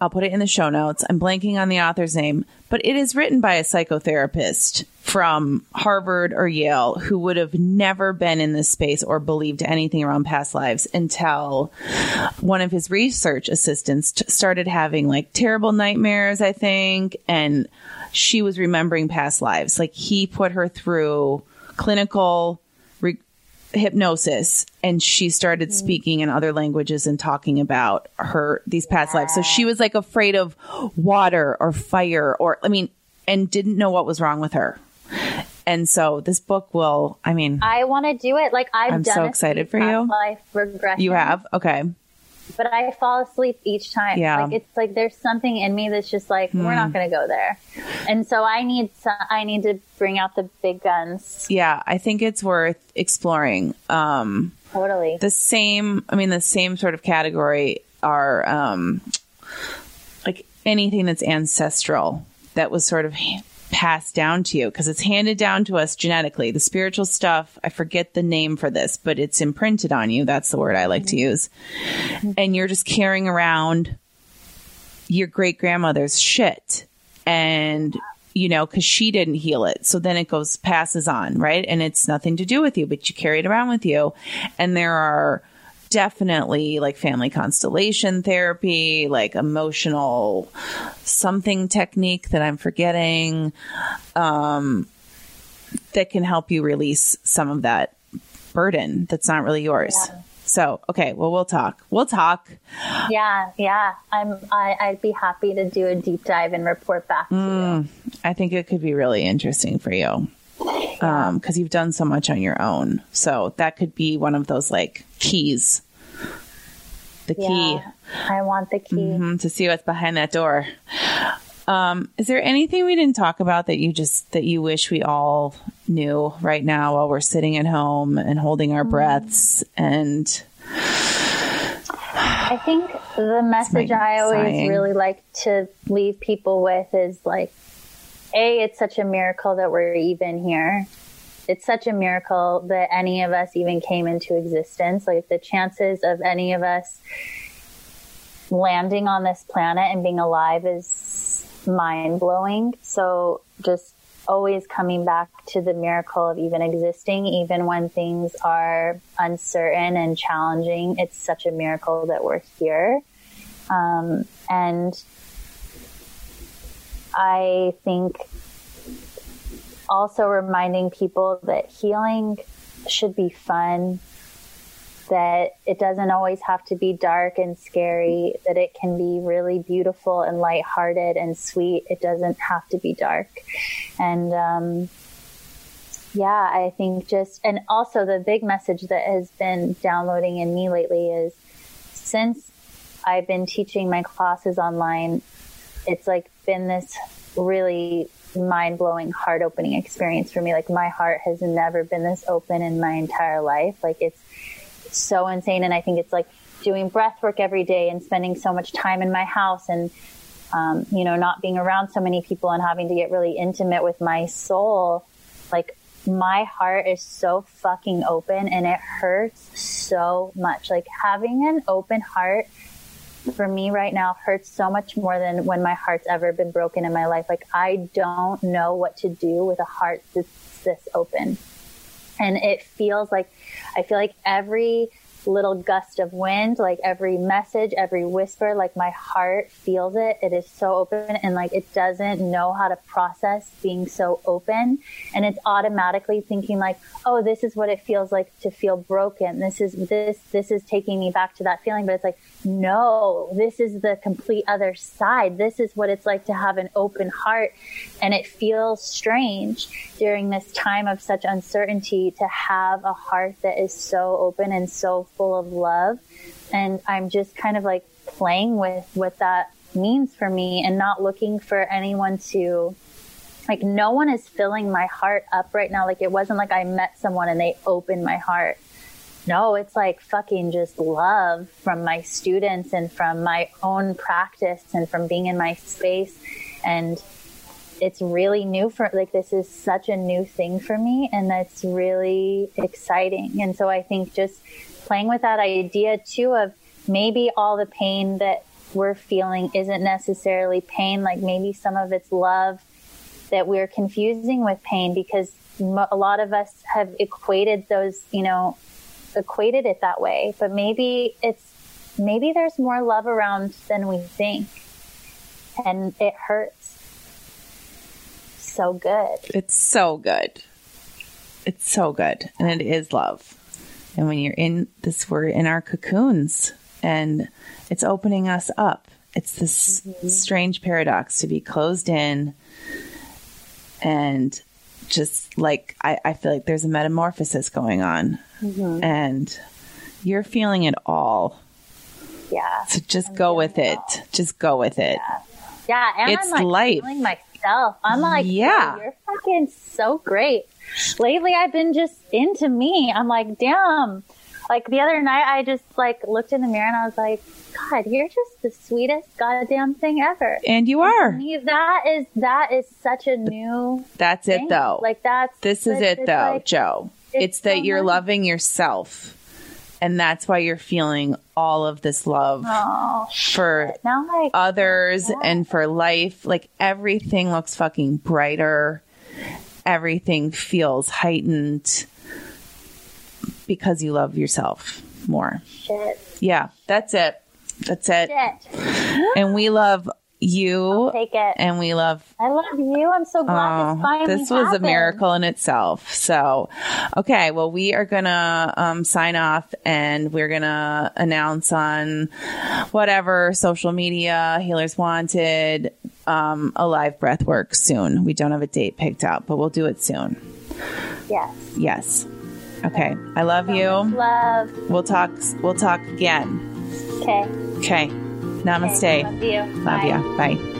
[SPEAKER 2] I'll put it in the show notes. I'm blanking on the author's name, but it is written by a psychotherapist from Harvard or Yale who would have never been in this space or believed anything around past lives until one of his research assistants t- started having like terrible nightmares, I think, and she was remembering past lives. Like he put her through clinical re- hypnosis and she started mm. speaking in other languages and talking about her these past lives so she was like afraid of water or fire or i mean and didn't know what was wrong with her and so this book will i mean
[SPEAKER 4] I want to do it. Like I've
[SPEAKER 2] I'm
[SPEAKER 4] done
[SPEAKER 2] so excited for you.
[SPEAKER 4] Life regression.
[SPEAKER 2] you have okay
[SPEAKER 4] but I fall asleep each time.
[SPEAKER 2] Yeah. Hmm.
[SPEAKER 4] like it's like there's something in me that's just like we're not going to go there, and so I need to, I need to bring out the big guns.
[SPEAKER 2] yeah i think it's worth exploring um
[SPEAKER 4] Totally.
[SPEAKER 2] the same i mean the same sort of category are um like anything that's ancestral that was sort of passed down to you because it's handed down to us genetically the spiritual stuff i forget the name for this but it's imprinted on you that's the word i like to mm-hmm. use and you're just carrying around your great grandmother's shit and you know, because she didn't heal it. So then it goes, passes on, right? And it's nothing to do with you, but you carry it around with you. And there are definitely like family constellation therapy, like emotional something technique that I'm forgetting, um, that can help you release some of that burden that's not really yours.
[SPEAKER 4] Yeah.
[SPEAKER 2] So, okay, well, we'll talk. We'll talk.
[SPEAKER 4] Yeah, yeah. I'm. I, I'd be happy to do a deep dive and report back to you.
[SPEAKER 2] I think it could be really interesting for you because you've done so much on your own. So that could be one of those like keys. The key
[SPEAKER 4] Yeah, I want the key.
[SPEAKER 2] mhm, to see what's behind that door. Um, is there anything we didn't talk about that you just that you wish we all knew right now while we're sitting at home and holding our breaths and
[SPEAKER 4] I think the message I always
[SPEAKER 2] sighing.
[SPEAKER 4] really like to leave people with is like, A, it's such a miracle that we're even here. It's such a miracle that any of us even came into existence. Like the chances of any of us landing on this planet and being alive is mind blowing. So just always coming back to the miracle of even existing, even when things are uncertain and challenging. It's such a miracle that we're here. Um, and I think also reminding people that healing should be fun, that it doesn't always have to be dark and scary, that it can be really beautiful and lighthearted and sweet. It doesn't have to be dark. And, um, yeah, I think just, and also the big message that has been downloading in me lately is since I've been teaching my classes online, it's like been this really mind blowing, heart opening experience for me. Like my heart has never been this open in my entire life. Like it's so insane. And I think it's like doing breath work every day and spending so much time in my house and, um, you know, not being around so many people and having to get really intimate with my soul. Like my heart is so fucking open and it hurts so much. Like having an open heart for me right now hurts so much more than when my heart's ever been broken in my life. Like I don't know what to do with a heart that's this open. And it feels like, I feel like every little gust of wind, like every message, every whisper, like my heart feels it. It is so open and like it doesn't know how to process being so open. And it's automatically thinking like, oh, this is what it feels like to feel broken. This is this, this is taking me back to that feeling. But it's like, no, this is the complete other side. This is what it's like to have an open heart. And it feels strange during this time of such uncertainty to have a heart that is so open and so full of love. And I'm just kind of like playing with what that means for me and not looking for anyone to like no one is filling my heart up right now. Like it wasn't like I met someone and they opened my heart. No, it's like fucking just love from my students and from my own practice and from being in my space. And it's really new for like this is such a new thing for me and that's really exciting. And so I think just playing with that idea too of maybe all the pain that we're feeling isn't necessarily pain, like maybe some of it's love that we're confusing with pain because a lot of us have equated those, you know, equated it that way. But maybe it's, maybe there's more love around than we think. And it hurts so good.
[SPEAKER 2] It's so good. It's so good. And it is love. And when you're in this, we're in our cocoons and it's opening us up. It's this mm-hmm. strange paradox to be closed in and just like, I, I feel like there's a metamorphosis going on mm-hmm. and you're feeling it all.
[SPEAKER 4] Yeah.
[SPEAKER 2] So just go with it. Just go with it.
[SPEAKER 4] Yeah. And
[SPEAKER 2] It's
[SPEAKER 4] I'm like
[SPEAKER 2] life.
[SPEAKER 4] feeling myself. I'm like,
[SPEAKER 2] Yeah.
[SPEAKER 4] yeah, you're fucking so great. Lately, I've been just into me. I'm like, damn. Like the other night, I just like looked in the mirror and I was like, God, you're just the sweetest goddamn thing ever.
[SPEAKER 2] And you are.
[SPEAKER 4] me, that is that is such a new
[SPEAKER 2] That's it though.
[SPEAKER 4] Like that's
[SPEAKER 2] This is it though,
[SPEAKER 4] like-
[SPEAKER 2] Jo. It's,
[SPEAKER 4] it's
[SPEAKER 2] that
[SPEAKER 4] so
[SPEAKER 2] you're
[SPEAKER 4] nice.
[SPEAKER 2] loving yourself And that's why you're feeling all of this love
[SPEAKER 4] Oh,
[SPEAKER 2] for
[SPEAKER 4] like
[SPEAKER 2] others and for life. Like everything looks fucking brighter. Everything feels heightened because you love yourself more.
[SPEAKER 4] shit,
[SPEAKER 2] Yeah, that's it. That's it.
[SPEAKER 4] shit.
[SPEAKER 2] And we love you
[SPEAKER 4] Take it.
[SPEAKER 2] and we love
[SPEAKER 4] I love you. I'm so glad
[SPEAKER 2] Oh,
[SPEAKER 4] this finally
[SPEAKER 2] this was a miracle in itself. So, okay, well, we are gonna um, sign off, and we're gonna announce on whatever social media, Healers Wanted, um, a live breath work soon. We don't have a date picked out, but we'll do it soon.
[SPEAKER 4] Yes.
[SPEAKER 2] Yes. Okay. I love you.
[SPEAKER 4] Love.
[SPEAKER 2] We'll talk. We'll talk again.
[SPEAKER 4] Okay.
[SPEAKER 2] Okay. Namaste.
[SPEAKER 4] Love you.
[SPEAKER 2] Love
[SPEAKER 4] Bye.
[SPEAKER 2] ya. Bye.